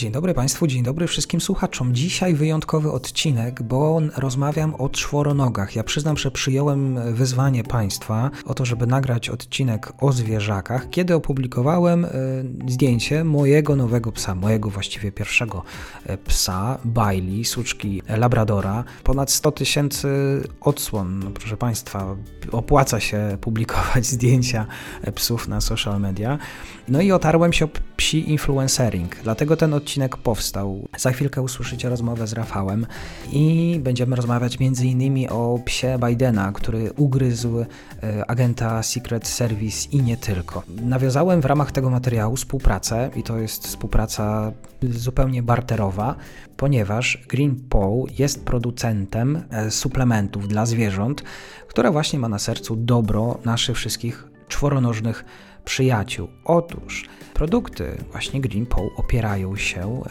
Dzień dobry Państwu, dzień dobry wszystkim słuchaczom. Dzisiaj wyjątkowy odcinek, bo rozmawiam o czworonogach. Ja przyznam, że przyjąłem wyzwanie Państwa o to, żeby nagrać odcinek o zwierzakach, kiedy opublikowałem e, zdjęcie mojego nowego psa, mojego właściwie pierwszego e, psa, Bailey, suczki Labradora. Ponad 100 tysięcy odsłon, no, proszę Państwa, opłaca się publikować zdjęcia psów na social media. No i otarłem się o psi influencering, dlatego ten odcinek powstał. Za chwilkę usłyszycie rozmowę z Rafałem i będziemy rozmawiać m.in. o psie Bidena, który ugryzł e, agenta Secret Service i nie tylko. Nawiązałem w ramach tego materiału współpracę i to jest współpraca zupełnie barterowa, ponieważ Green Paw jest producentem e, suplementów dla zwierząt, która właśnie ma na sercu dobro naszych wszystkich czworonożnych przyjaciół. Otóż produkty właśnie Green Paw opierają się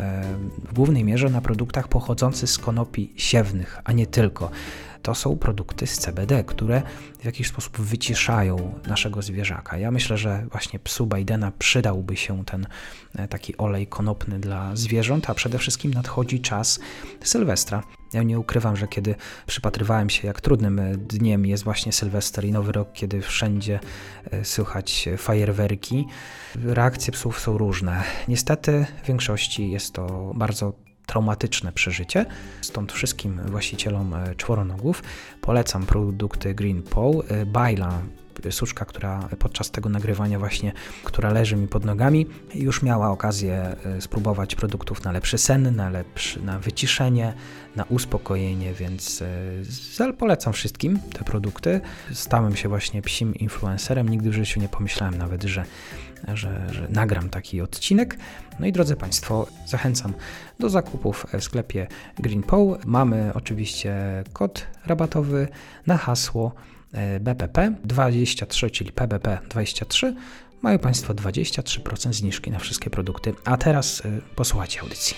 w głównej mierze na produktach pochodzących z konopi siewnych, a nie tylko. To są produkty z CBD, które w jakiś sposób wyciszają naszego zwierzaka. Ja myślę, że właśnie psu Bidena przydałby się ten e, taki olej konopny dla zwierząt, a przede wszystkim nadchodzi czas Sylwestra. Ja nie ukrywam, że kiedy przypatrywałem się, jak trudnym e, dniem jest właśnie Sylwester i Nowy Rok, kiedy wszędzie e, słychać fajerwerki, reakcje psów są różne. Niestety w większości jest to bardzo traumatyczne przeżycie. Stąd wszystkim właścicielom e, czworonogów polecam produkty Green Paw. Baila suszka, która podczas tego nagrywania właśnie, która leży mi pod nogami, już miała okazję e, spróbować produktów na lepszy sen, na, lepszy, na wyciszenie, na uspokojenie, więc e, polecam wszystkim te produkty. Stałem się właśnie psim influencerem, nigdy w życiu nie pomyślałem nawet, że, że, że nagram taki odcinek. No i drodzy Państwo, zachęcam do zakupów w sklepie Green Paw. Mamy oczywiście kod rabatowy na hasło BPP 23, czyli PBP 23, mają Państwo 23% zniżki na wszystkie produkty. A teraz y, posłuchajcie audycji.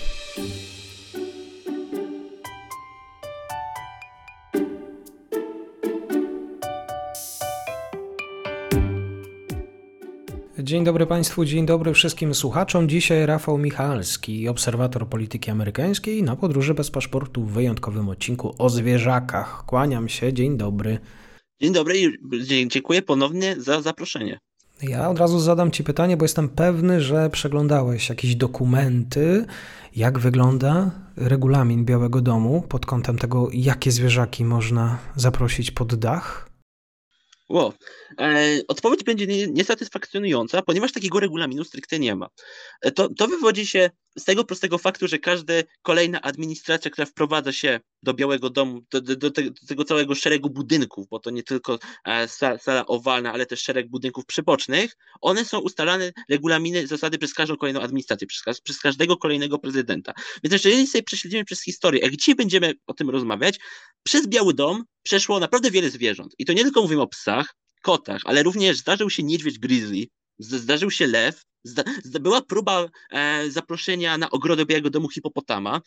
Dzień dobry Państwu, dzień dobry wszystkim słuchaczom. Dzisiaj Rafał Michalski, obserwator polityki amerykańskiej na podróży bez paszportu w wyjątkowym odcinku o zwierzakach. Kłaniam się, dzień dobry. Dzień dobry i dziękuję ponownie za zaproszenie. Ja od razu zadam Ci pytanie, bo jestem pewny, że przeglądałeś jakieś dokumenty, jak wygląda regulamin Białego Domu pod kątem tego, jakie zwierzaki można zaprosić pod dach. Wow. E, odpowiedź będzie niesatysfakcjonująca, ponieważ takiego regulaminu stricte nie ma. E, to, to wywodzi się z tego prostego faktu, że każda kolejna administracja, która wprowadza się do Białego Domu, do, do, do, tego, do tego, całego szeregu budynków, bo to nie tylko e, sala, sala, owalna, ale też szereg budynków przybocznych, one są ustalane regulaminy, zasady przez każdą kolejną administrację, przez, przez każdego kolejnego prezydenta. Więc jeżeli sobie prześledzimy przez historię, jak dzisiaj będziemy o tym rozmawiać, przez Biały Dom przeszło naprawdę wiele zwierząt. I to nie tylko mówimy o psach, kotach, ale również zdarzył się niedźwiedź grizzly, zdarzył się lew, była próba e, zaproszenia na ogrodę Białego Domu hipopotama,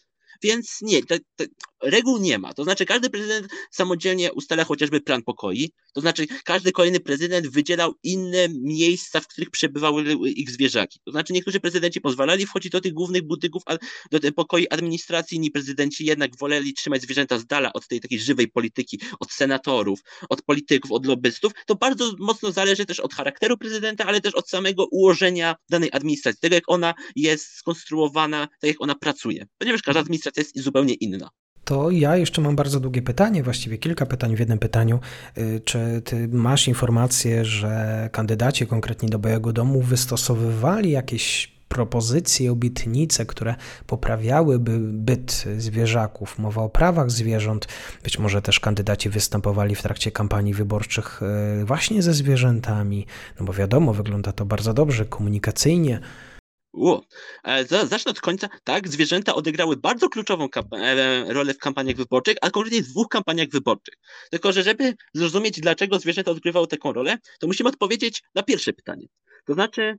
więc nie, te, te, reguł nie ma. To znaczy, każdy prezydent samodzielnie ustala chociażby plan pokoi. To znaczy, każdy kolejny prezydent wydzielał inne miejsca, w których przebywały ich zwierzaki. To znaczy, niektórzy prezydenci pozwalali wchodzić do tych głównych budynków, do tych pokoi administracji, inni prezydenci jednak woleli trzymać zwierzęta z dala od tej takiej żywej polityki, od senatorów, od polityków, od lobbystów. To bardzo mocno zależy też od charakteru prezydenta, ale też od samego ułożenia danej administracji, tego jak ona jest skonstruowana, tak jak ona pracuje. Ponieważ każda administracja jest zupełnie inna. To ja jeszcze mam bardzo długie pytanie, właściwie kilka pytań w jednym pytaniu. Y, czy ty masz informację, że kandydaci konkretnie do Białego Domu wystosowywali jakieś propozycje, obietnice, które poprawiałyby byt zwierzaków, mowa o prawach zwierząt. Być może też kandydaci występowali w trakcie kampanii wyborczych y, właśnie ze zwierzętami, no bo wiadomo, wygląda to bardzo dobrze komunikacyjnie. U, e, zacznę od końca. Tak, zwierzęta odegrały bardzo kluczową e, rolę w kampaniach wyborczych, a konkretnie w dwóch kampaniach wyborczych. Tylko, że żeby zrozumieć, dlaczego zwierzęta odgrywały taką rolę, to musimy odpowiedzieć na pierwsze pytanie. To znaczy,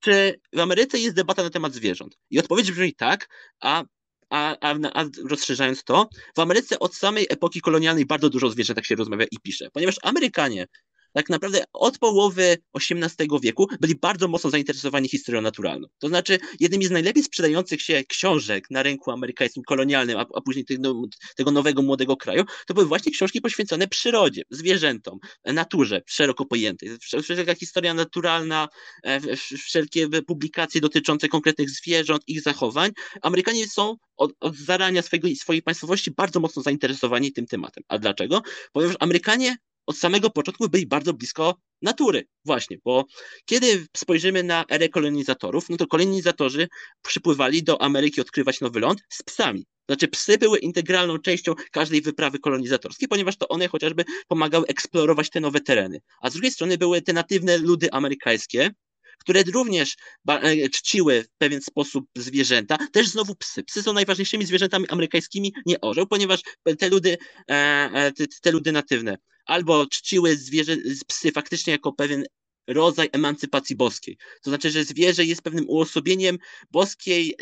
czy w Ameryce jest debata na temat zwierząt? I odpowiedź brzmi tak, a a, a, a, rozszerzając to, w Ameryce od samej epoki kolonialnej bardzo dużo o zwierzętach się rozmawia i pisze, ponieważ Amerykanie tak naprawdę od połowy XVIII wieku byli bardzo mocno zainteresowani historią naturalną. To znaczy, jednymi z najlepiej sprzedających się książek na rynku amerykańskim kolonialnym, a, a później tego, tego nowego młodego kraju, to były właśnie książki poświęcone przyrodzie, zwierzętom, naturze szeroko pojętej. Wszelka historia naturalna, e, wszelkie publikacje dotyczące konkretnych zwierząt, ich zachowań. Amerykanie są od, od zarania swojego, swojej państwowości bardzo mocno zainteresowani tym tematem. A dlaczego? Ponieważ Amerykanie od samego początku byli bardzo blisko natury. Właśnie, bo kiedy spojrzymy na erę kolonizatorów, no to kolonizatorzy przypływali do Ameryki odkrywać nowy ląd z psami. Znaczy psy były integralną częścią każdej wyprawy kolonizatorskiej, ponieważ to one chociażby pomagały eksplorować te nowe tereny. A z drugiej strony były te natywne ludy amerykańskie, które również e, czciły w pewien sposób zwierzęta, też znowu psy. Psy są najważniejszymi zwierzętami amerykańskimi, nie orzeł, ponieważ te ludy, e, e, te, te ludy natywne albo czciły zwierzę, psy faktycznie jako pewien rodzaj emancypacji boskiej. To znaczy, że zwierzę jest pewnym uosobieniem boskiej,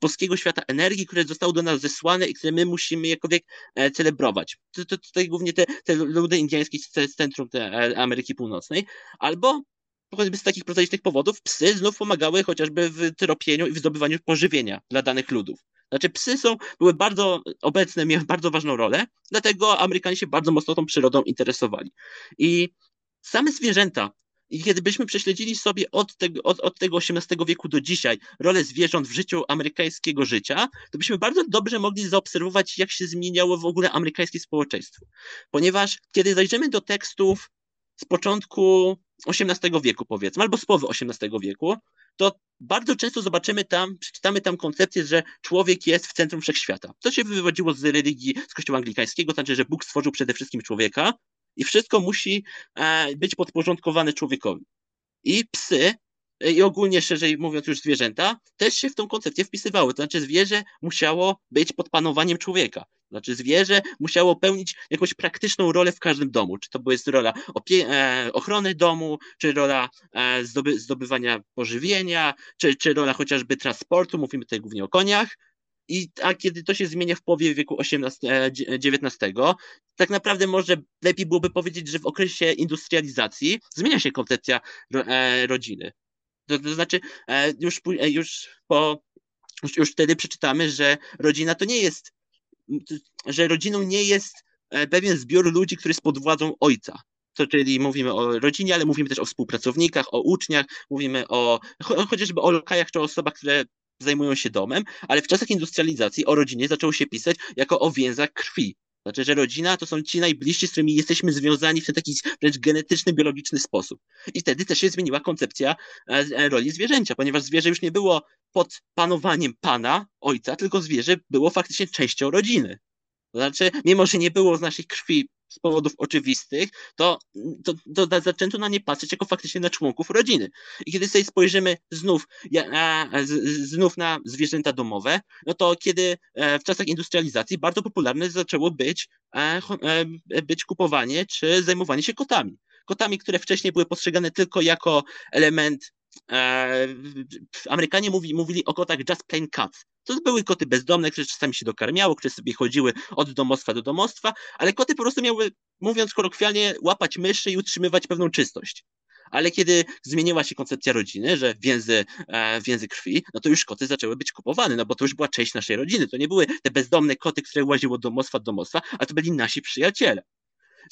boskiego świata energii, które zostało do nas zesłane i które my musimy jakowiek celebrować. To, to tutaj głównie te, te ludy indyjskie z centrum te Ameryki Północnej. Albo choćby z takich prozaicznych powodów psy znów pomagały chociażby w tropieniu i w zdobywaniu pożywienia dla danych ludów. Znaczy psy są, były bardzo obecne, miały bardzo ważną rolę, dlatego Amerykanie się bardzo mocno tą przyrodą interesowali. I same zwierzęta, i kiedybyśmy prześledzili sobie od tego, od, od tego XVIII wieku do dzisiaj rolę zwierząt w życiu amerykańskiego życia, to byśmy bardzo dobrze mogli zaobserwować, jak się zmieniało w ogóle amerykańskie społeczeństwo. Ponieważ kiedy zajrzymy do tekstów z początku XVIII wieku, powiedzmy, albo z połowy XVIII wieku, to bardzo często zobaczymy tam, przeczytamy tam koncepcję, że człowiek jest w centrum wszechświata. To się wywodziło z religii, z kościoła anglikańskiego, znaczy, że Bóg stworzył przede wszystkim człowieka i wszystko musi e, być podporządkowane człowiekowi. I psy i ogólnie szerzej mówiąc już zwierzęta, też się w tą koncepcję wpisywały. To znaczy zwierzę musiało być pod panowaniem człowieka. To znaczy zwierzę musiało pełnić jakąś praktyczną rolę w każdym domu. Czy to była rola e, ochrony domu, czy rola e, zdoby zdobywania pożywienia, czy, czy rola chociażby transportu, mówimy tutaj głównie o koniach. I, a kiedy to się zmienia w połowie wieku XVIII, XIX, e, tak naprawdę może lepiej byłoby powiedzieć, że w okresie industrializacji zmienia się koncepcja ro, e, rodziny. To, to znaczy, e, już, e, już po już, już wtedy przeczytamy, że rodzina to nie jest, że rodziną nie jest e, pewien zbiór ludzi, który jest pod władzą ojca. To czyli mówimy o rodzinie, ale mówimy też o współpracownikach, o uczniach, mówimy o chociażby o lokajach czy o osobach, które zajmują się domem, ale w czasach industrializacji o rodzinie zaczęło się pisać jako o więzach krwi. Znaczy, że rodzina to są ci najbliżsi, z którymi jesteśmy związani w ten taki wręcz genetyczny, biologiczny sposób. I wtedy też się zmieniła koncepcja e, e, roli zwierzęcia, ponieważ zwierzę już nie było pod panowaniem pana, ojca, tylko zwierzę było faktycznie częścią rodziny. Znaczy, mimo że nie było z naszej krwi z powodów oczywistych, to, to, to zaczęto na nie patrzeć jako faktycznie na członków rodziny. I kiedy sobie spojrzymy znów, ja, znów na zwierzęta domowe, no to kiedy e, w czasach industrializacji bardzo popularne zaczęło być, e, e, być kupowanie czy zajmowanie się kotami. Kotami, które wcześniej były postrzegane tylko jako element Amerykanie mówi, mówili o kotach just plain cats. To były koty bezdomne, które czasami się dokarmiało, które sobie chodziły od domostwa do domostwa, ale koty po prostu miały, mówiąc kolokwialnie, łapać myszy i utrzymywać pewną czystość. Ale kiedy zmieniła się koncepcja rodziny, że więzy, e, więzy krwi, no to już koty zaczęły być kupowane, no bo to już była część naszej rodziny. To nie były te bezdomne koty, które łaziły od domostwa do domostwa, a to byli nasi przyjaciele.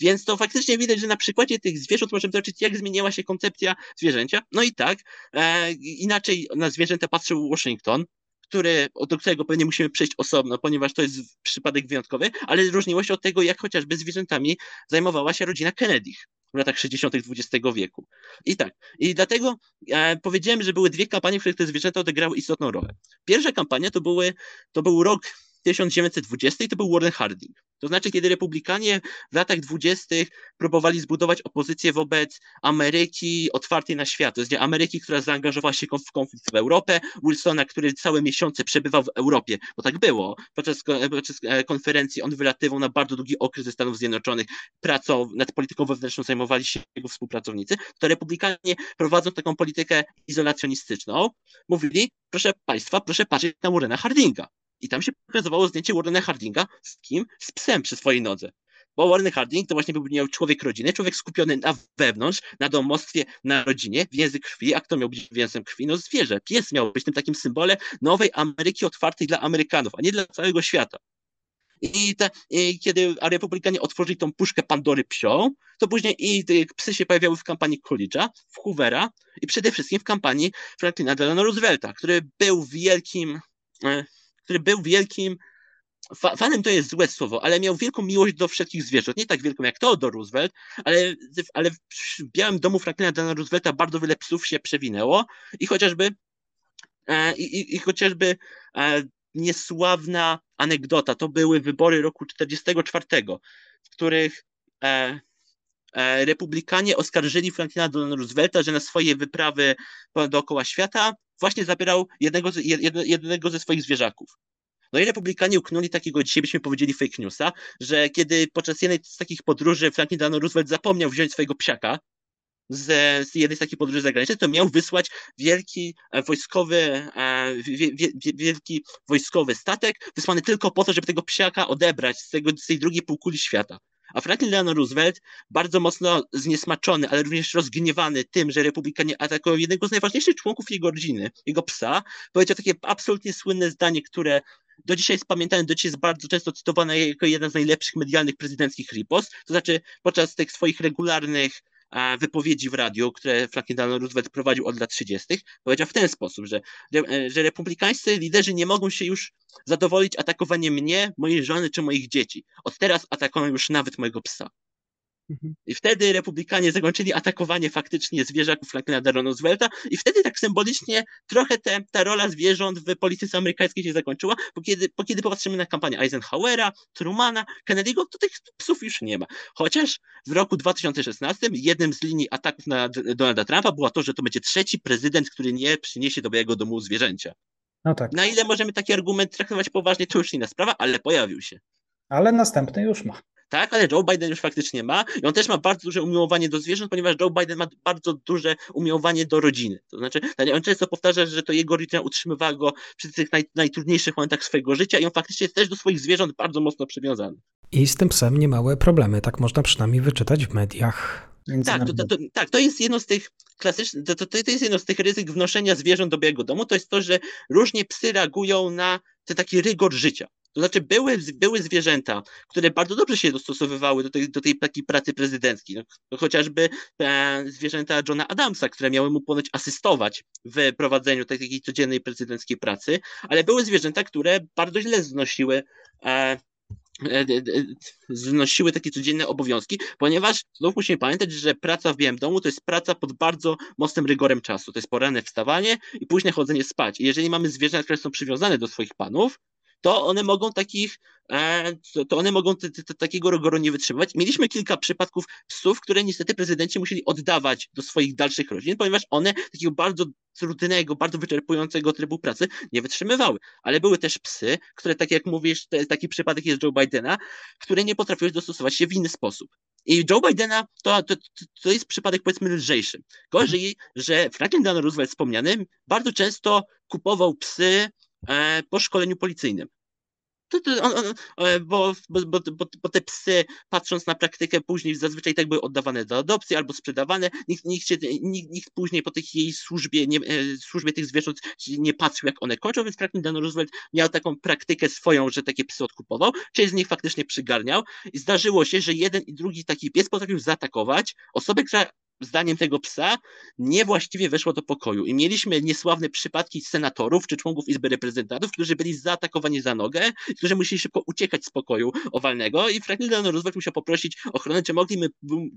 Więc to faktycznie widać, że na przykładzie tych zwierząt możemy zobaczyć, jak zmieniała się koncepcja zwierzęcia. No i tak, e, inaczej na zwierzęta patrzył Washington, który, do którego pewnie musimy przejść osobno, ponieważ to jest przypadek wyjątkowy, ale różniło się od tego, jak chociażby zwierzętami zajmowała się rodzina Kennedy w latach 60. XX wieku. I tak, i dlatego e, powiedziałem, że były dwie kampanie, w których te zwierzęta odegrały istotną rolę. Pierwsza kampania to, były, to był rok 1920 to był Warren Harding. To znaczy, kiedy republikanie w latach 20. próbowali zbudować opozycję wobec Ameryki otwartej na świat, to jest Ameryki, która zaangażowała się w konflikt w Europę, Wilsona, który całe miesiące przebywał w Europie, bo tak było. Podczas, podczas e, konferencji on wylatywał na bardzo długi okres ze Stanów Zjednoczonych, pracą nad polityką wewnętrzną zajmowali się jego współpracownicy, to republikanie prowadzą taką politykę izolacjonistyczną, mówili, proszę Państwa, proszę patrzeć na Warrena Hardinga. I tam się pokazywało zdjęcie Warrena Hardinga z kim? Z psem przy swojej nodze. Bo Warren Harding to właśnie był miał człowiek rodziny, człowiek skupiony na wewnątrz, na domostwie, na rodzinie, więzy krwi. A kto miał być więzem krwi? No zwierzę. Pies miał być tym takim symbolem nowej Ameryki otwartej dla Amerykanów, a nie dla całego świata. I, te, I, kiedy republikanie otworzyli tą puszkę Pandory psią, to później i psy się pojawiały w kampanii Coolidge'a, w Hoovera i przede wszystkim w kampanii Franklina Delano Roosevelta, który był wielkim, e, który był wielkim fa fanem to jest złe słowo, ale miał wielką miłość do wszystkich zwierząt. Nie tak wielką jak Theodore Roosevelt, ale, ale w Białym Domu Franklina Delano Roosevelta bardzo wiele psów się przewinęło i chociażby e, i, i, i chociażby e, niesławna anegdota. To były wybory roku 1944, w których e, republikanie oskarżyli Franklina Delano Roosevelta, że na swoje wyprawy dookoła świata właśnie zabierał jednego, jednego ze swoich zwierzaków. No i republikanie uknuli takiego, dzisiaj byśmy powiedzieli fake newsa, że kiedy podczas jednej z takich podróży Franklin Delano Roosevelt zapomniał wziąć swojego psiaka, z, z jednej z takich podróży zagranicznych, to miał wysłać wielki e, wojskowy, e, wielki wojskowy statek, wysłany tylko po to, żeby tego psiaka odebrać z, tego, z tej drugiej półkuli świata. A Franklin Delano Roosevelt, bardzo mocno zniesmaczony, ale również rozgniewany tym, że republikanie atakują jednego z najważniejszych członków jego rodziny, jego psa, powiedział takie absolutnie słynne zdanie, które do dzisiaj jest pamiętane, do dzisiaj jest bardzo często cytowane jako jeden z najlepszych medialnych prezydenckich ripost, to znaczy podczas tych swoich regularnych wypowiedzi w radiu, które Franklin Delano Roosevelt prowadził od lat 30., powiedział w ten sposób, że, że republikańscy liderzy nie mogą się już zadowolić atakowaniem mnie, mojej żony czy moich dzieci. Od teraz atakują już nawet mojego psa. Mhm. I wtedy republikanie zakończyli atakowanie faktycznie zwierzaków Franklina D. Roosevelta i wtedy tak symbolicznie trochę te, ta rola zwierząt w polityce amerykańskiej się zakończyła, bo kiedy, bo kiedy popatrzymy na kampanię Eisenhowera, Trumana, Kennedy'ego, to tych psów już nie ma. Chociaż w roku 2016 jednym z linii ataków na Donalda Trumpa było to, że to będzie trzeci prezydent, który nie przyniesie do Białego Domu zwierzęcia. No tak. Na ile możemy taki argument traktować poważnie, to już inna sprawa, ale pojawił się. Ale następny już ma tak, ale Joe Biden już faktycznie ma i on też ma bardzo duże umiłowanie do zwierząt, ponieważ Joe Biden ma bardzo duże umiłowanie do rodziny. To znaczy, on często powtarza, że to jego rodzina utrzymywała go przy tych naj, najtrudniejszych momentach swojego życia i on faktycznie jest też do swoich zwierząt bardzo mocno przywiązany. I z tym psem niemałe problemy, tak można przynajmniej wyczytać w mediach. Tak to, to, to, tak, to jest jedno z tych klasycznych, to, to, to jest jedno z tych ryzyk wnoszenia zwierząt do białego domu, to jest to, że różnie psy reagują na ten taki rygor życia. To znaczy były, były zwierzęta, które bardzo dobrze się dostosowywały do tej, do tej takiej pracy prezydenckiej. No, chociażby e, zwierzęta Johna Adamsa, które miały mu ponoć asystować w prowadzeniu tej takiej codziennej prezydenckiej pracy, ale były zwierzęta, które bardzo źle znosiły e, e, e znosiły takie codzienne obowiązki, ponieważ znów musimy pamiętać, że praca w Białym Domu to jest praca pod bardzo mocnym rygorem czasu. To jest poranne wstawanie i późne chodzenie spać. I jeżeli mamy zwierzęta, które są przywiązane do swoich panów, to one mogą takich, e, to one mogą t, t, takiego rygoru nie wytrzymywać. Mieliśmy kilka przypadków psów, które niestety prezydenci musieli oddawać do swoich dalszych rodzin, ponieważ one takiego bardzo trudnego, bardzo wyczerpującego trybu pracy nie wytrzymywały. Ale były też psy, które, tak jak mówisz, taki przypadek jest Joe Bidena, które nie potrafiły dostosować się w inny sposób. I Joe Bidena to, to, to jest przypadek powiedzmy lżejszy. Gorzej, że Franklin Delano Roosevelt wspomniany bardzo często kupował psy po szkoleniu policyjnym. E, bo, bo, bo, bo, te psy, patrząc na praktykę, później zazwyczaj tak były oddawane do adopcji albo sprzedawane. Nikt, nikt, się, nikt, nikt później po tej jej służbie, nie, e, służbie tych zwierząt nie patrzył, jak one kończą, więc Franklin Delano Roosevelt miał taką praktykę swoją, że takie psy odkupował. Część z nich faktycznie przygarniał i zdarzyło się, że jeden i drugi taki pies potrafił zaatakować osobę, która zdaniem tego psa niewłaściwie weszło do pokoju. I mieliśmy niesławne przypadki senatorów czy członków Izby Reprezentantów, którzy byli zaatakowani za nogę, którzy musieli szybko uciekać z pokoju owalnego i Franklin Delano Roosevelt musiał poprosić ochronę, czy mogliby,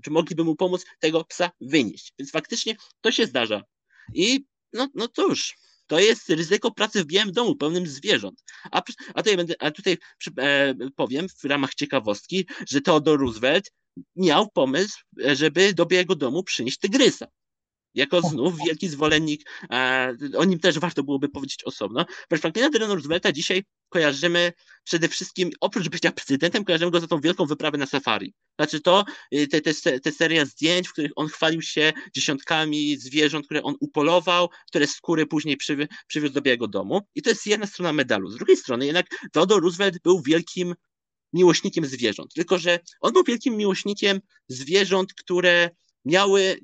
czy mogliby mu pomóc tego psa wynieść. Więc faktycznie to się zdarza. I no, no cóż, To jest ryzyko pracy w białym domu, pełnym zwierząt. A, a tutaj, będę, a tutaj e, powiem w ramach ciekawostki, że Theodore Roosevelt miał pomysł, żeby do Białego Domu przynieść tygrysa. Jako znów wielki zwolennik, e, o nim też warto byłoby powiedzieć osobno. Franklina Delano Roosevelta dzisiaj kojarzymy przede wszystkim, oprócz bycia prezydentem, kojarzymy go za tą wielką wyprawę na safari. Znaczy to, y, te, te, te seria zdjęć, w których on chwalił się dziesiątkami zwierząt, które on upolował, które skóry później przywi przywiózł do Białego Domu. I to jest jedna strona medalu. Z drugiej strony jednak Theodore Roosevelt był wielkim miłośnikiem zwierząt. Tylko, że on był wielkim miłośnikiem zwierząt, które miały,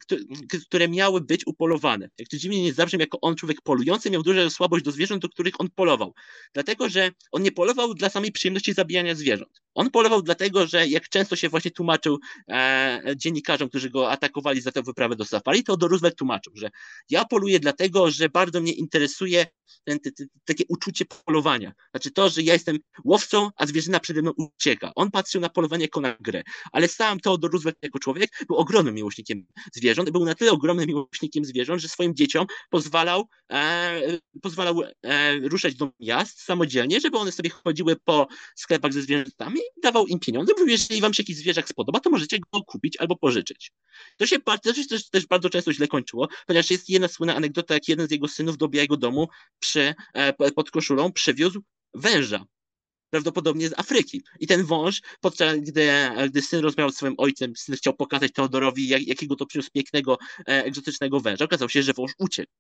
które miały być upolowane. Jak to dziwnie nie zabrzmi, jako on człowiek polujący miał dużą słabość do zwierząt, do których on polował. Dlatego, że on nie polował dla samej przyjemności zabijania zwierząt. On polował dlatego, że jak często się właśnie tłumaczył e, dziennikarzom, którzy go atakowali za tę wyprawę do safari, to do Roosevelt tłumaczył, że ja poluję dlatego, że bardzo mnie interesuje ten, ten, ten, takie uczucie polowania. Znaczy to, że ja jestem łowcą, a zwierzyna przede mną ucieka. On patrzył na polowanie jako na grę. Ale sam Theodore Roosevelt jako człowiek był ogromnym miłośnikiem zwierząt. Był na tyle ogromnym miłośnikiem zwierząt, że swoim dzieciom pozwalał, e, pozwalał e, ruszać do miast samodzielnie, żeby one sobie chodziły po sklepach ze zwierzętami dawał im pieniądze. Mówił, jeżeli wam się jakiś zwierzak spodoba, to możecie go kupić albo pożyczyć. To się to się też, też bardzo często źle kończyło, ponieważ jest jedna słynna anegdota, jak jeden z jego synów do Białego Domu przy, e, pod koszulą przewiózł węża prawdopodobnie z Afryki. I ten wąż, podczas gdy, gdy syn rozmawiał z swoim ojcem, syn chciał pokazać Teodorowi, jak, jakiego to przyniósł pięknego, e, egzotycznego węża, okazało się, że wąż uciekł.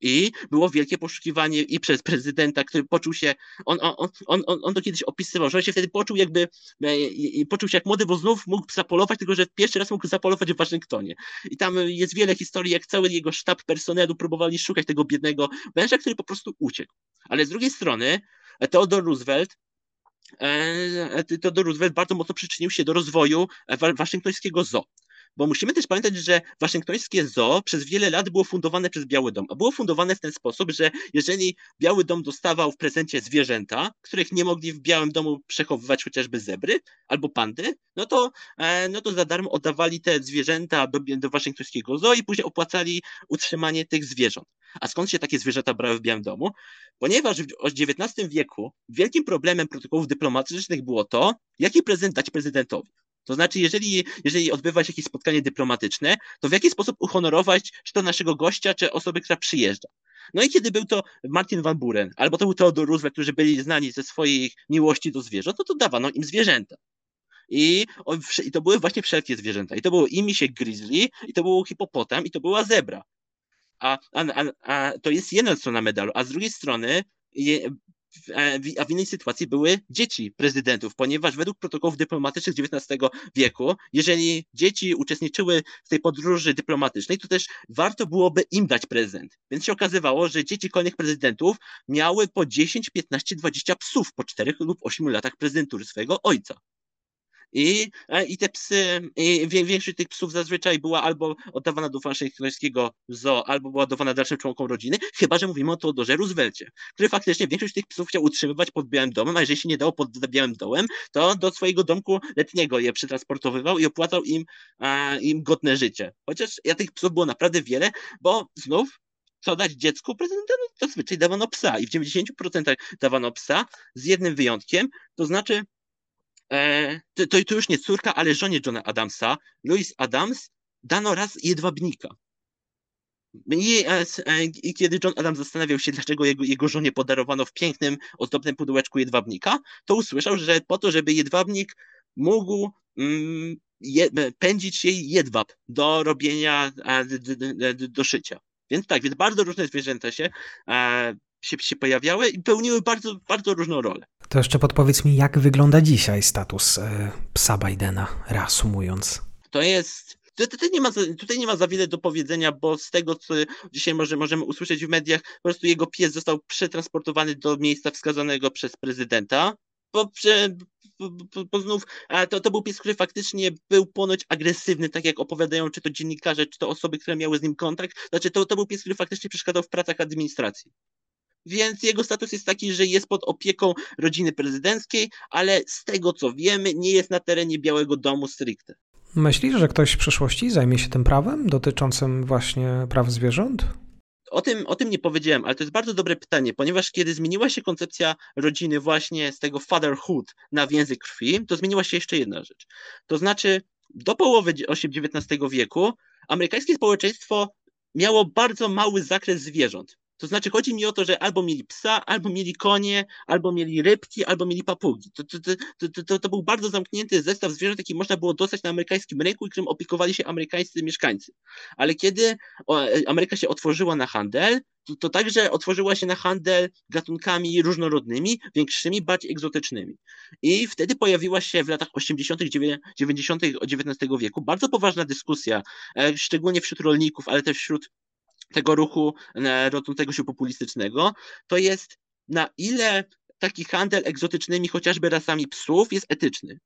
I było wielkie poszukiwanie i przez prezydenta, który poczuł się, on, on, on, on, to kiedyś opisywał, że on się wtedy poczuł jakby, e, poczuł się jak młody, bo znów mógł zapolować, tylko że pierwszy raz mógł zapolować w Waszyngtonie. I tam jest wiele historii, jak cały jego sztab personelu próbowali szukać tego biednego węża, który po prostu uciekł. Ale z drugiej strony Theodore Roosevelt e, Theodore Roosevelt bardzo mocno przyczynił się do rozwoju waszyngtońskiego zoo. Bo musimy też pamiętać, że waszyngtońskie zoo przez wiele lat było fundowane przez Biały Dom. A było fundowane w ten sposób, że jeżeli Biały Dom dostawał w prezencie zwierzęta, których nie mogli w Białym Domu przechowywać chociażby zebry albo pandy, no to, e, no to za darmo oddawali te zwierzęta do, do waszyngtońskiego zoo i później opłacali utrzymanie tych zwierząt. A skąd się takie zwierzęta brały w Białym Domu? Ponieważ w XIX wieku wielkim problemem protokołów dyplomatycznych było to, jaki prezent dać prezydentowi. To znaczy, jeżeli, jeżeli odbywa się jakieś spotkanie dyplomatyczne, to w jaki sposób uhonorować czy to naszego gościa, czy osobę, która przyjeżdża. No i kiedy był to Martin Van Buren, albo to był Theodor Roosevelt, którzy byli znani ze swoich miłości do zwierząt, no to dawano im zwierzęta. I, I to były właśnie wszelkie zwierzęta. I to było i misiek grizzly, i to był hipopotam, i to była zebra. A, a, a, a to jest jedna strona medalu, a z drugiej strony je, a w innej sytuacji były dzieci prezydentów, ponieważ według protokołów dyplomatycznych XIX wieku, jeżeli dzieci uczestniczyły w tej podróży dyplomatycznej, to też warto byłoby im dać prezent. Więc się okazywało, że dzieci kolejnych prezydentów miały po 10, 15, 20 psów po 4 lub 8 latach prezydentury swojego ojca. I, e, i te psy, i większość tych psów zazwyczaj była albo oddawana do waszyngtońskiego zoo, albo była oddawana dalszym członkom rodziny, chyba że mówimy o Teodorze Roosevelcie, który faktycznie większość tych psów chciał utrzymywać pod Białym Domem, a jeżeli się nie dało pod Białym Domem, to do swojego domku letniego je przetransportowywał i opłacał im, a, im godne życie. Chociaż ja tych psów było naprawdę wiele, bo znów co dać dziecku prezydenta? No, zazwyczaj dawano psa i w 90% dawano psa, z jednym wyjątkiem, to znaczy e, to, to już nie córka, ale żonie Johna Adamsa, Louis Adams, dano raz jedwabnika. I, e, e, I, kiedy John Adams zastanawiał się, dlaczego jego, jego żonie podarowano w pięknym, ozdobnym pudełeczku jedwabnika, to usłyszał, że po to, żeby jedwabnik mógł mm, je, pędzić jej jedwab do robienia, do, szycia. Więc tak, więc bardzo różne zwierzęta się się, się pojawiały i pełniły bardzo, bardzo różną rolę. To jeszcze podpowiedz mi, jak wygląda dzisiaj status e, psa Bidena, reasumując. To jest Tutaj nie, ma, tutaj nie ma za wiele do powiedzenia, bo z tego, co dzisiaj może, możemy usłyszeć w mediach, po prostu jego pies został przetransportowany do miejsca wskazanego przez prezydenta. Bo, bo, bo, znów to, to był pies, który faktycznie był ponoć agresywny, tak jak opowiadają czy to dziennikarze, czy to osoby, które miały z nim kontakt. Znaczy, to, to był pies, który faktycznie przeszkadzał w pracach administracji więc jego status jest taki, że jest pod opieką rodziny prezydenckiej, ale z tego co wiemy, nie jest na terenie Białego Domu stricte. Myślisz, że ktoś w przyszłości zajmie się tym prawem dotyczącym właśnie praw zwierząt? o tym, o tym nie powiedziałem, ale to jest bardzo dobre pytanie, ponieważ kiedy zmieniła się koncepcja rodziny właśnie z tego fatherhood na więzy krwi, to zmieniła się jeszcze jedna rzecz. To znaczy, do połowy XIX wieku amerykańskie społeczeństwo miało bardzo mały zakres zwierząt. To znaczy, chodzi mi o to, że albo mieli psa, albo mieli konie, albo mieli rybki, albo mieli papugi. To, to, to, to, to był bardzo zamknięty zestaw zwierząt, jaki można było dostać na amerykańskim rynku i którym opiekowali się amerykańscy mieszkańcy. Ale kiedy Ameryka się otworzyła na handel, to, to także otworzyła się na handel gatunkami różnorodnymi, większymi, bardziej egzotycznymi. I wtedy pojawiła się w latach 80., 90. XIX wieku bardzo poważna dyskusja, e, szczególnie wśród rolników, ale też wśród tego ruchu e, rodzącego się populistycznego, to jest na ile taki handel egzotycznymi, chociażby rasami psów jest etyczny.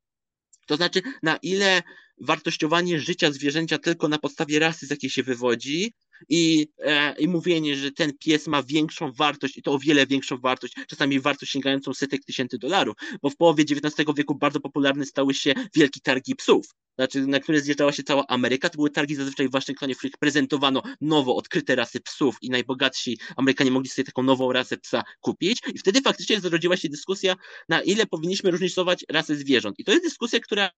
To znaczy, na ile wartościowanie życia zwierzęcia tylko na podstawie rasy, z jakiej się wywodzi, i, e, i mówienie, że ten pies ma większą wartość i to o wiele większą wartość, czasami wartość sięgającą setek tysięcy dolarów, bo w połowie XIX wieku bardzo popularne stały się wielkie targi psów znaczy, na które zjeżdżała się cała Ameryka. To były targi zazwyczaj w Waszyngtonie, w których prezentowano nowo odkryte rasy psów i najbogatsi Amerykanie mogli sobie taką nową rasę psa kupić. I wtedy faktycznie zrodziła się dyskusja, na ile powinniśmy różnicować rasy zwierząt. I to jest dyskusja, która,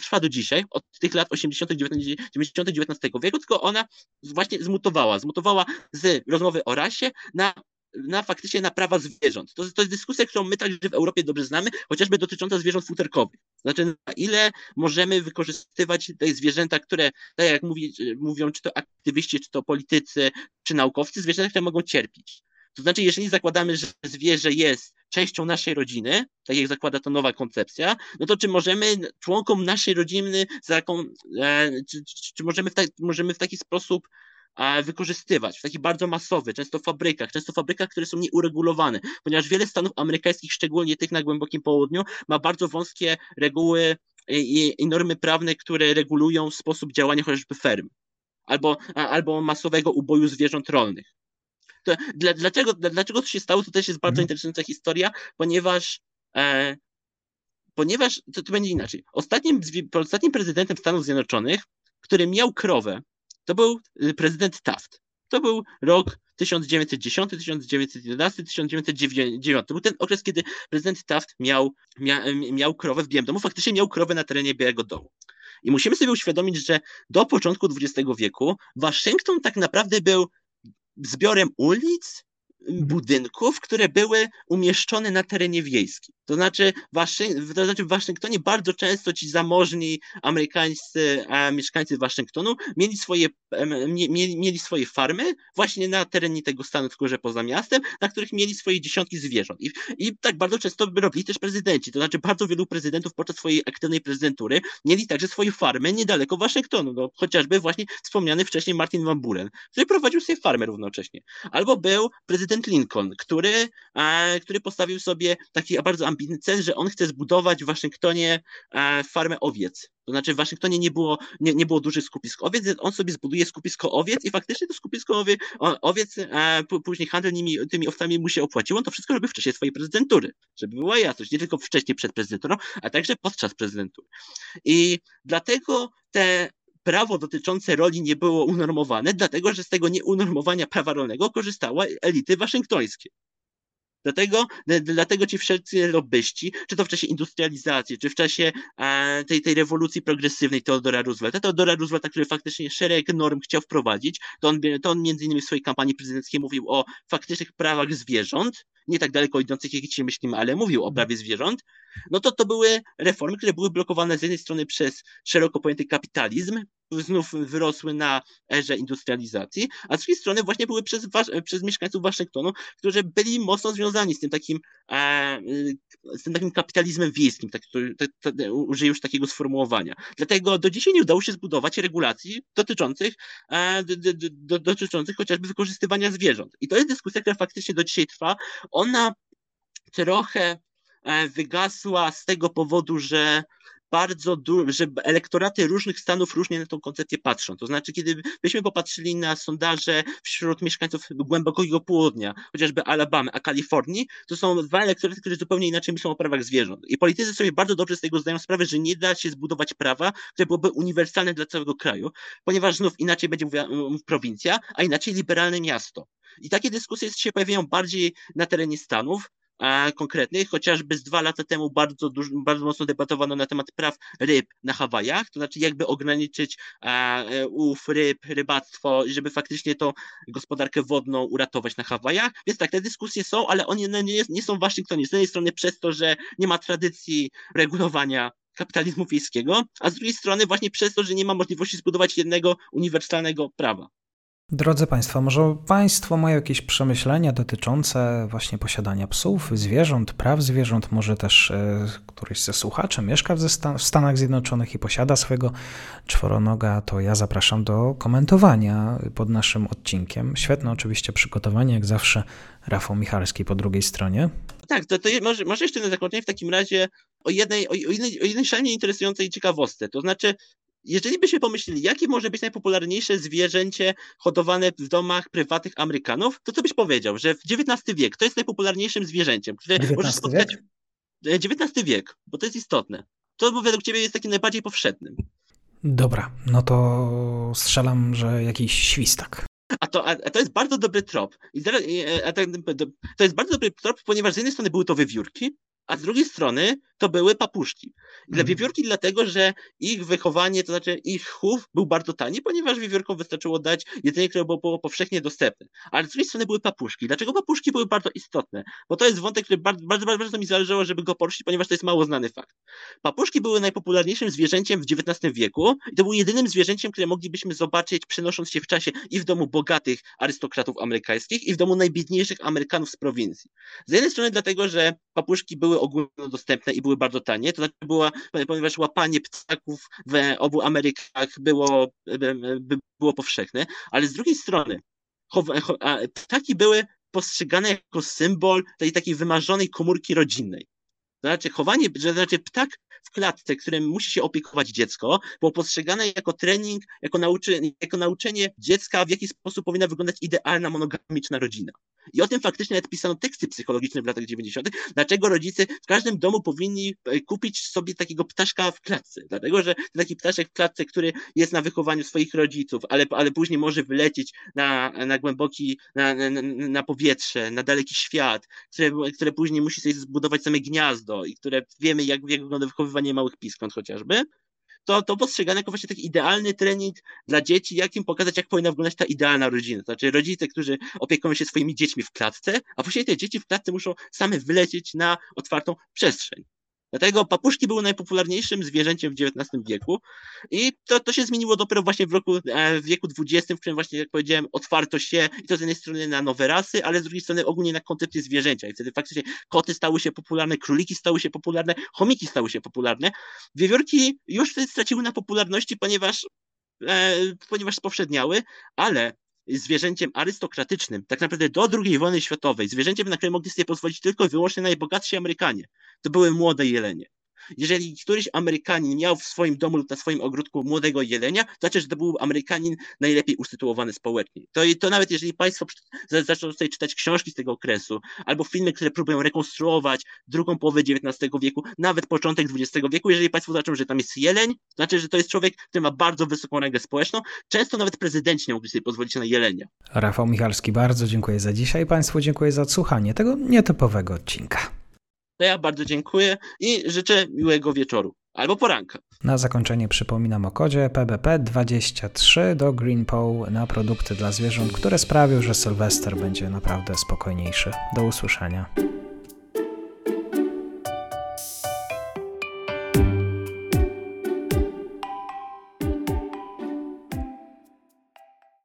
trwa do dzisiaj, od tych lat 80., 90., 90., XIX wieku, tylko ona właśnie zmutowała. Zmutowała z rozmowy o rasie na na faktycznie na prawa zwierząt. To, to jest dyskusja, którą my także w Europie dobrze znamy, chociażby dotycząca zwierząt futerkowych. Znaczy, na ile możemy wykorzystywać te zwierzęta, które, tak jak mówi, mówią czy to aktywiści, czy to politycy, czy naukowcy, zwierzęta, które mogą cierpieć. To znaczy, jeżeli zakładamy, że zwierzę jest częścią naszej rodziny, tak jak zakłada to nowa koncepcja, no to czy możemy członkom naszej rodziny, e, czy, czy, czy możemy, w ta, możemy w taki sposób wykorzystywać w taki bardzo masowy, często w fabrykach, często w fabrykach, które są nieuregulowane, ponieważ wiele stanów amerykańskich, szczególnie tych na głębokim południu, ma bardzo wąskie reguły i, i normy prawne, które regulują sposób działania chociażby ferm albo, albo masowego uboju zwierząt rolnych. To, dla, dlaczego, dlaczego to się stało? To też jest bardzo mhm. interesująca historia, ponieważ e, ponieważ to, to będzie inaczej. Ostatnim, ostatnim prezydentem Stanów Zjednoczonych, który miał krowę to był y, prezydent Taft. To był rok 1910, 1911, 1909. To był ten okres, kiedy prezydent Taft miał, mia, miał krowę w Białym Domu. Faktycznie miał krowę na terenie Białego Domu. I musimy sobie uświadomić, że do początku XX wieku Waszyngton tak naprawdę był zbiorem ulic, budynków, które były umieszczone na terenie wiejskim. To znaczy, to znaczy w Waszyngtonie bardzo często ci zamożni amerykańscy mieszkańcy Waszyngtonu mieli swoje, mieli, mieli swoje farmy właśnie na terenie tego stanu, tylko że poza miastem, na których mieli swoje dziesiątki zwierząt. I, I tak bardzo często robili też prezydenci. To znaczy, bardzo wielu prezydentów podczas swojej aktywnej prezydentury mieli także swoje farmy niedaleko Waszyngtonu. No, chociażby właśnie wspomniany wcześniej Martin Van Buren, który prowadził sobie farmę równocześnie. Albo był prezydent Lincoln, który, który postawił sobie taki bardzo ambitny cel, że on chce zbudować w Waszyngtonie e, farmę owiec. To znaczy w Waszyngtonie nie było, nie, nie było dużych skupisk owiec, więc on sobie zbuduje skupisko owiec i faktycznie to skupisko owie, owiec, e, później handel nimi, tymi owcami mu się opłaciło. On to wszystko robił w czasie swojej prezydentury, żeby była jasność, nie tylko wcześniej przed prezydenturą, a także podczas prezydentury. I dlatego te prawo dotyczące roli nie było unormowane, dlatego że z tego nieunormowania prawa rolnego korzystały elity waszyngtońskie. Dlatego, dlatego ci wszelcy lobbyści, czy to w czasie industrializacji, czy w czasie e, tej, tej rewolucji progresywnej Teodora Roosevelta, Teodora Roosevelta, który faktycznie szereg norm chciał wprowadzić, to on, to on między innymi w swojej kampanii prezydenckiej mówił o faktycznych prawach zwierząt, nie tak daleko idących, jak dzisiaj myślimy, ale mówił o prawie zwierząt, no to to były reformy, które były blokowane z jednej strony przez szeroko pojęty kapitalizm, znów wyrosły na erze industrializacji, a z drugiej strony właśnie były przez, przez mieszkańców Waszyngtonu, którzy byli mocno związani z tym takim, e, z tym takim kapitalizmem wiejskim, tak, tak, tak, użyję już takiego sformułowania. Dlatego do dzisiaj nie udało się zbudować regulacji dotyczących, e, d, d, d, dotyczących chociażby wykorzystywania zwierząt. I to jest dyskusja, która faktycznie do dzisiaj trwa. Ona trochę e, wygasła z tego powodu, że bardzo że elektoraty różnych stanów różnie na tą koncepcję patrzą. To znaczy, kiedy byśmy popatrzyli na sondaże wśród mieszkańców głębokiego południa, chociażby Alabamy, a Kalifornii, to są dwa elektoraty, które zupełnie inaczej myślą o prawach zwierząt. I politycy sobie bardzo dobrze z tego zdają sprawę, że nie da się zbudować prawa, które byłoby uniwersalne dla całego kraju, ponieważ znów inaczej będzie mówiła prowincja, a inaczej liberalne miasto. I takie dyskusje się pojawiają bardziej na terenie Stanów, konkretnych, chociażby z dwa lata temu bardzo, dużo, bardzo mocno debatowano na temat praw ryb na Hawajach, to znaczy jakby ograniczyć e, ów ryb, rybactwo, żeby faktycznie tą gospodarkę wodną uratować na Hawajach. Więc tak, te dyskusje są, ale one nie, nie są w Waszyngtonie. Z jednej strony przez to, że nie ma tradycji regulowania kapitalizmu wiejskiego, a z drugiej strony właśnie przez to, że nie ma możliwości zbudować jednego uniwersalnego prawa. Drodzy Państwo, może Państwo mają jakieś przemyślenia dotyczące właśnie posiadania psów, zwierząt, praw zwierząt, może też e, któryś ze słuchaczy mieszka w Stanach Zjednoczonych i posiada swojego czworonoga, to ja zapraszam do komentowania pod naszym odcinkiem. Świetne oczywiście przygotowanie, jak zawsze Rafał Michalski po drugiej stronie. Tak, to, to może, może jeszcze na zakończenie w takim razie o jednej, o jednej, o jednej szalenie interesującej ciekawostce, to znaczy jeżeli byśmy pomyśleli, jakie może być najpopularniejsze zwierzęcie hodowane w domach prywatnych Amerykanów, to co byś powiedział, że w XIX wiek to jest najpopularniejszym zwierzęciem, które XIX możesz spotkać. Wiek? XIX wiek, bo to jest istotne. To według ciebie jest takim najbardziej powszechnym. Dobra, no to strzelam, że jakiś świstak. A to, a, to jest bardzo dobry trop. I zaraz, a to, to jest bardzo dobry trop, ponieważ z jednej strony były to wywiórki, a z drugiej strony to były papuszki. Dla mhm. wiewiórki dlatego, że ich wychowanie, to znaczy ich chów był bardzo tani, ponieważ wiewiórkom wystarczyło dać jedzenie, które było powszechnie dostępne. Ale z drugiej strony były papuszki. Dlaczego papuszki były bardzo istotne? Bo to jest wątek, który bardzo, bardzo, bardzo mi zależało, żeby go poruszyć, ponieważ to jest mało znany fakt. Papuszki były najpopularniejszym zwierzęciem w XIX wieku i to był jedynym zwierzęciem, które moglibyśmy zobaczyć przenosząc się w czasie i w domu bogatych arystokratów amerykańskich i w domu najbiedniejszych Amerykanów z prowincji. Z jednej strony dlatego, że papuszki były ogólnodostępne i były bardzo tanie, to znaczy była, ponieważ łapanie ptaków w obu Amerykach było, było powszechne, ale z drugiej strony ptaki były postrzegane jako symbol tej takiej wymarzonej komórki rodzinnej. To znaczy chowanie, że znaczy ptak w klatce, którym musi się opiekować dziecko, było postrzegane jako trening, jako, nauczy, jako nauczenie dziecka, w jaki sposób powinna wyglądać idealna monogamiczna rodzina. I o tym faktycznie nawet pisano teksty psychologiczne w latach 90., dlaczego rodzice w każdym domu powinni e, kupić sobie takiego ptaszka w klatce. Dlatego, że taki ptaszek w klatce, który jest na wychowaniu swoich rodziców, ale, ale później może wylecieć na, na głęboki, na, na, na powietrze, na daleki świat, które, które później musi sobie zbudować same gniazdo i które wiemy, jak, jak wygląda wychowywanie małych piskąt chociażby to, to postrzegane jako właśnie taki idealny trening dla dzieci, jak im pokazać, jak powinna wyglądać ta idealna rodzina. To znaczy rodzice, którzy opiekują się swoimi dziećmi w klatce, a później te dzieci w klatce muszą same wylecieć na otwartą przestrzeń. Dlatego papuszki były najpopularniejszym zwierzęciem w XIX wieku i to, to się zmieniło dopiero właśnie w roku, e, w wieku XX, w którym właśnie, jak powiedziałem, otwarto się i to z jednej strony na nowe rasy, ale z drugiej strony ogólnie na koncepcję zwierzęcia i wtedy faktycznie koty stały się popularne, króliki stały się popularne, chomiki stały się popularne. Wiewiórki już wtedy straciły na popularności, ponieważ e, ponieważ spowszedniały, ale zwierzęciem arystokratycznym, tak naprawdę do II wojny światowej, zwierzęciem, na które mogli sobie pozwolić tylko i wyłącznie najbogatsi Amerykanie, to były młode jelenie. Jeżeli któryś Amerykanin miał w swoim domu lub na swoim ogródku młodego jelenia, to znaczy, że to był Amerykanin najlepiej usytuowany społecznie. To, to nawet jeżeli Państwo zaczną sobie czytać książki z tego okresu, albo filmy, które próbują rekonstruować drugą połowę XIX wieku, nawet początek XX wieku, jeżeli Państwo zobaczą, że tam jest jeleń, to znaczy, że to jest człowiek, który ma bardzo wysoką rangę społeczną. Często nawet prezydenci nie mogli sobie pozwolić na jelenia. Rafał Michalski, bardzo dziękuję za dzisiaj. Państwu dziękuję za odsłuchanie tego nietypowego odcinka. To ja bardzo dziękuję i życzę miłego wieczoru albo poranka. Na zakończenie przypominam o kodzie PBP23 do GreenPow na produkty dla zwierząt, które sprawią, że Sylwester będzie naprawdę spokojniejszy. Do usłyszenia.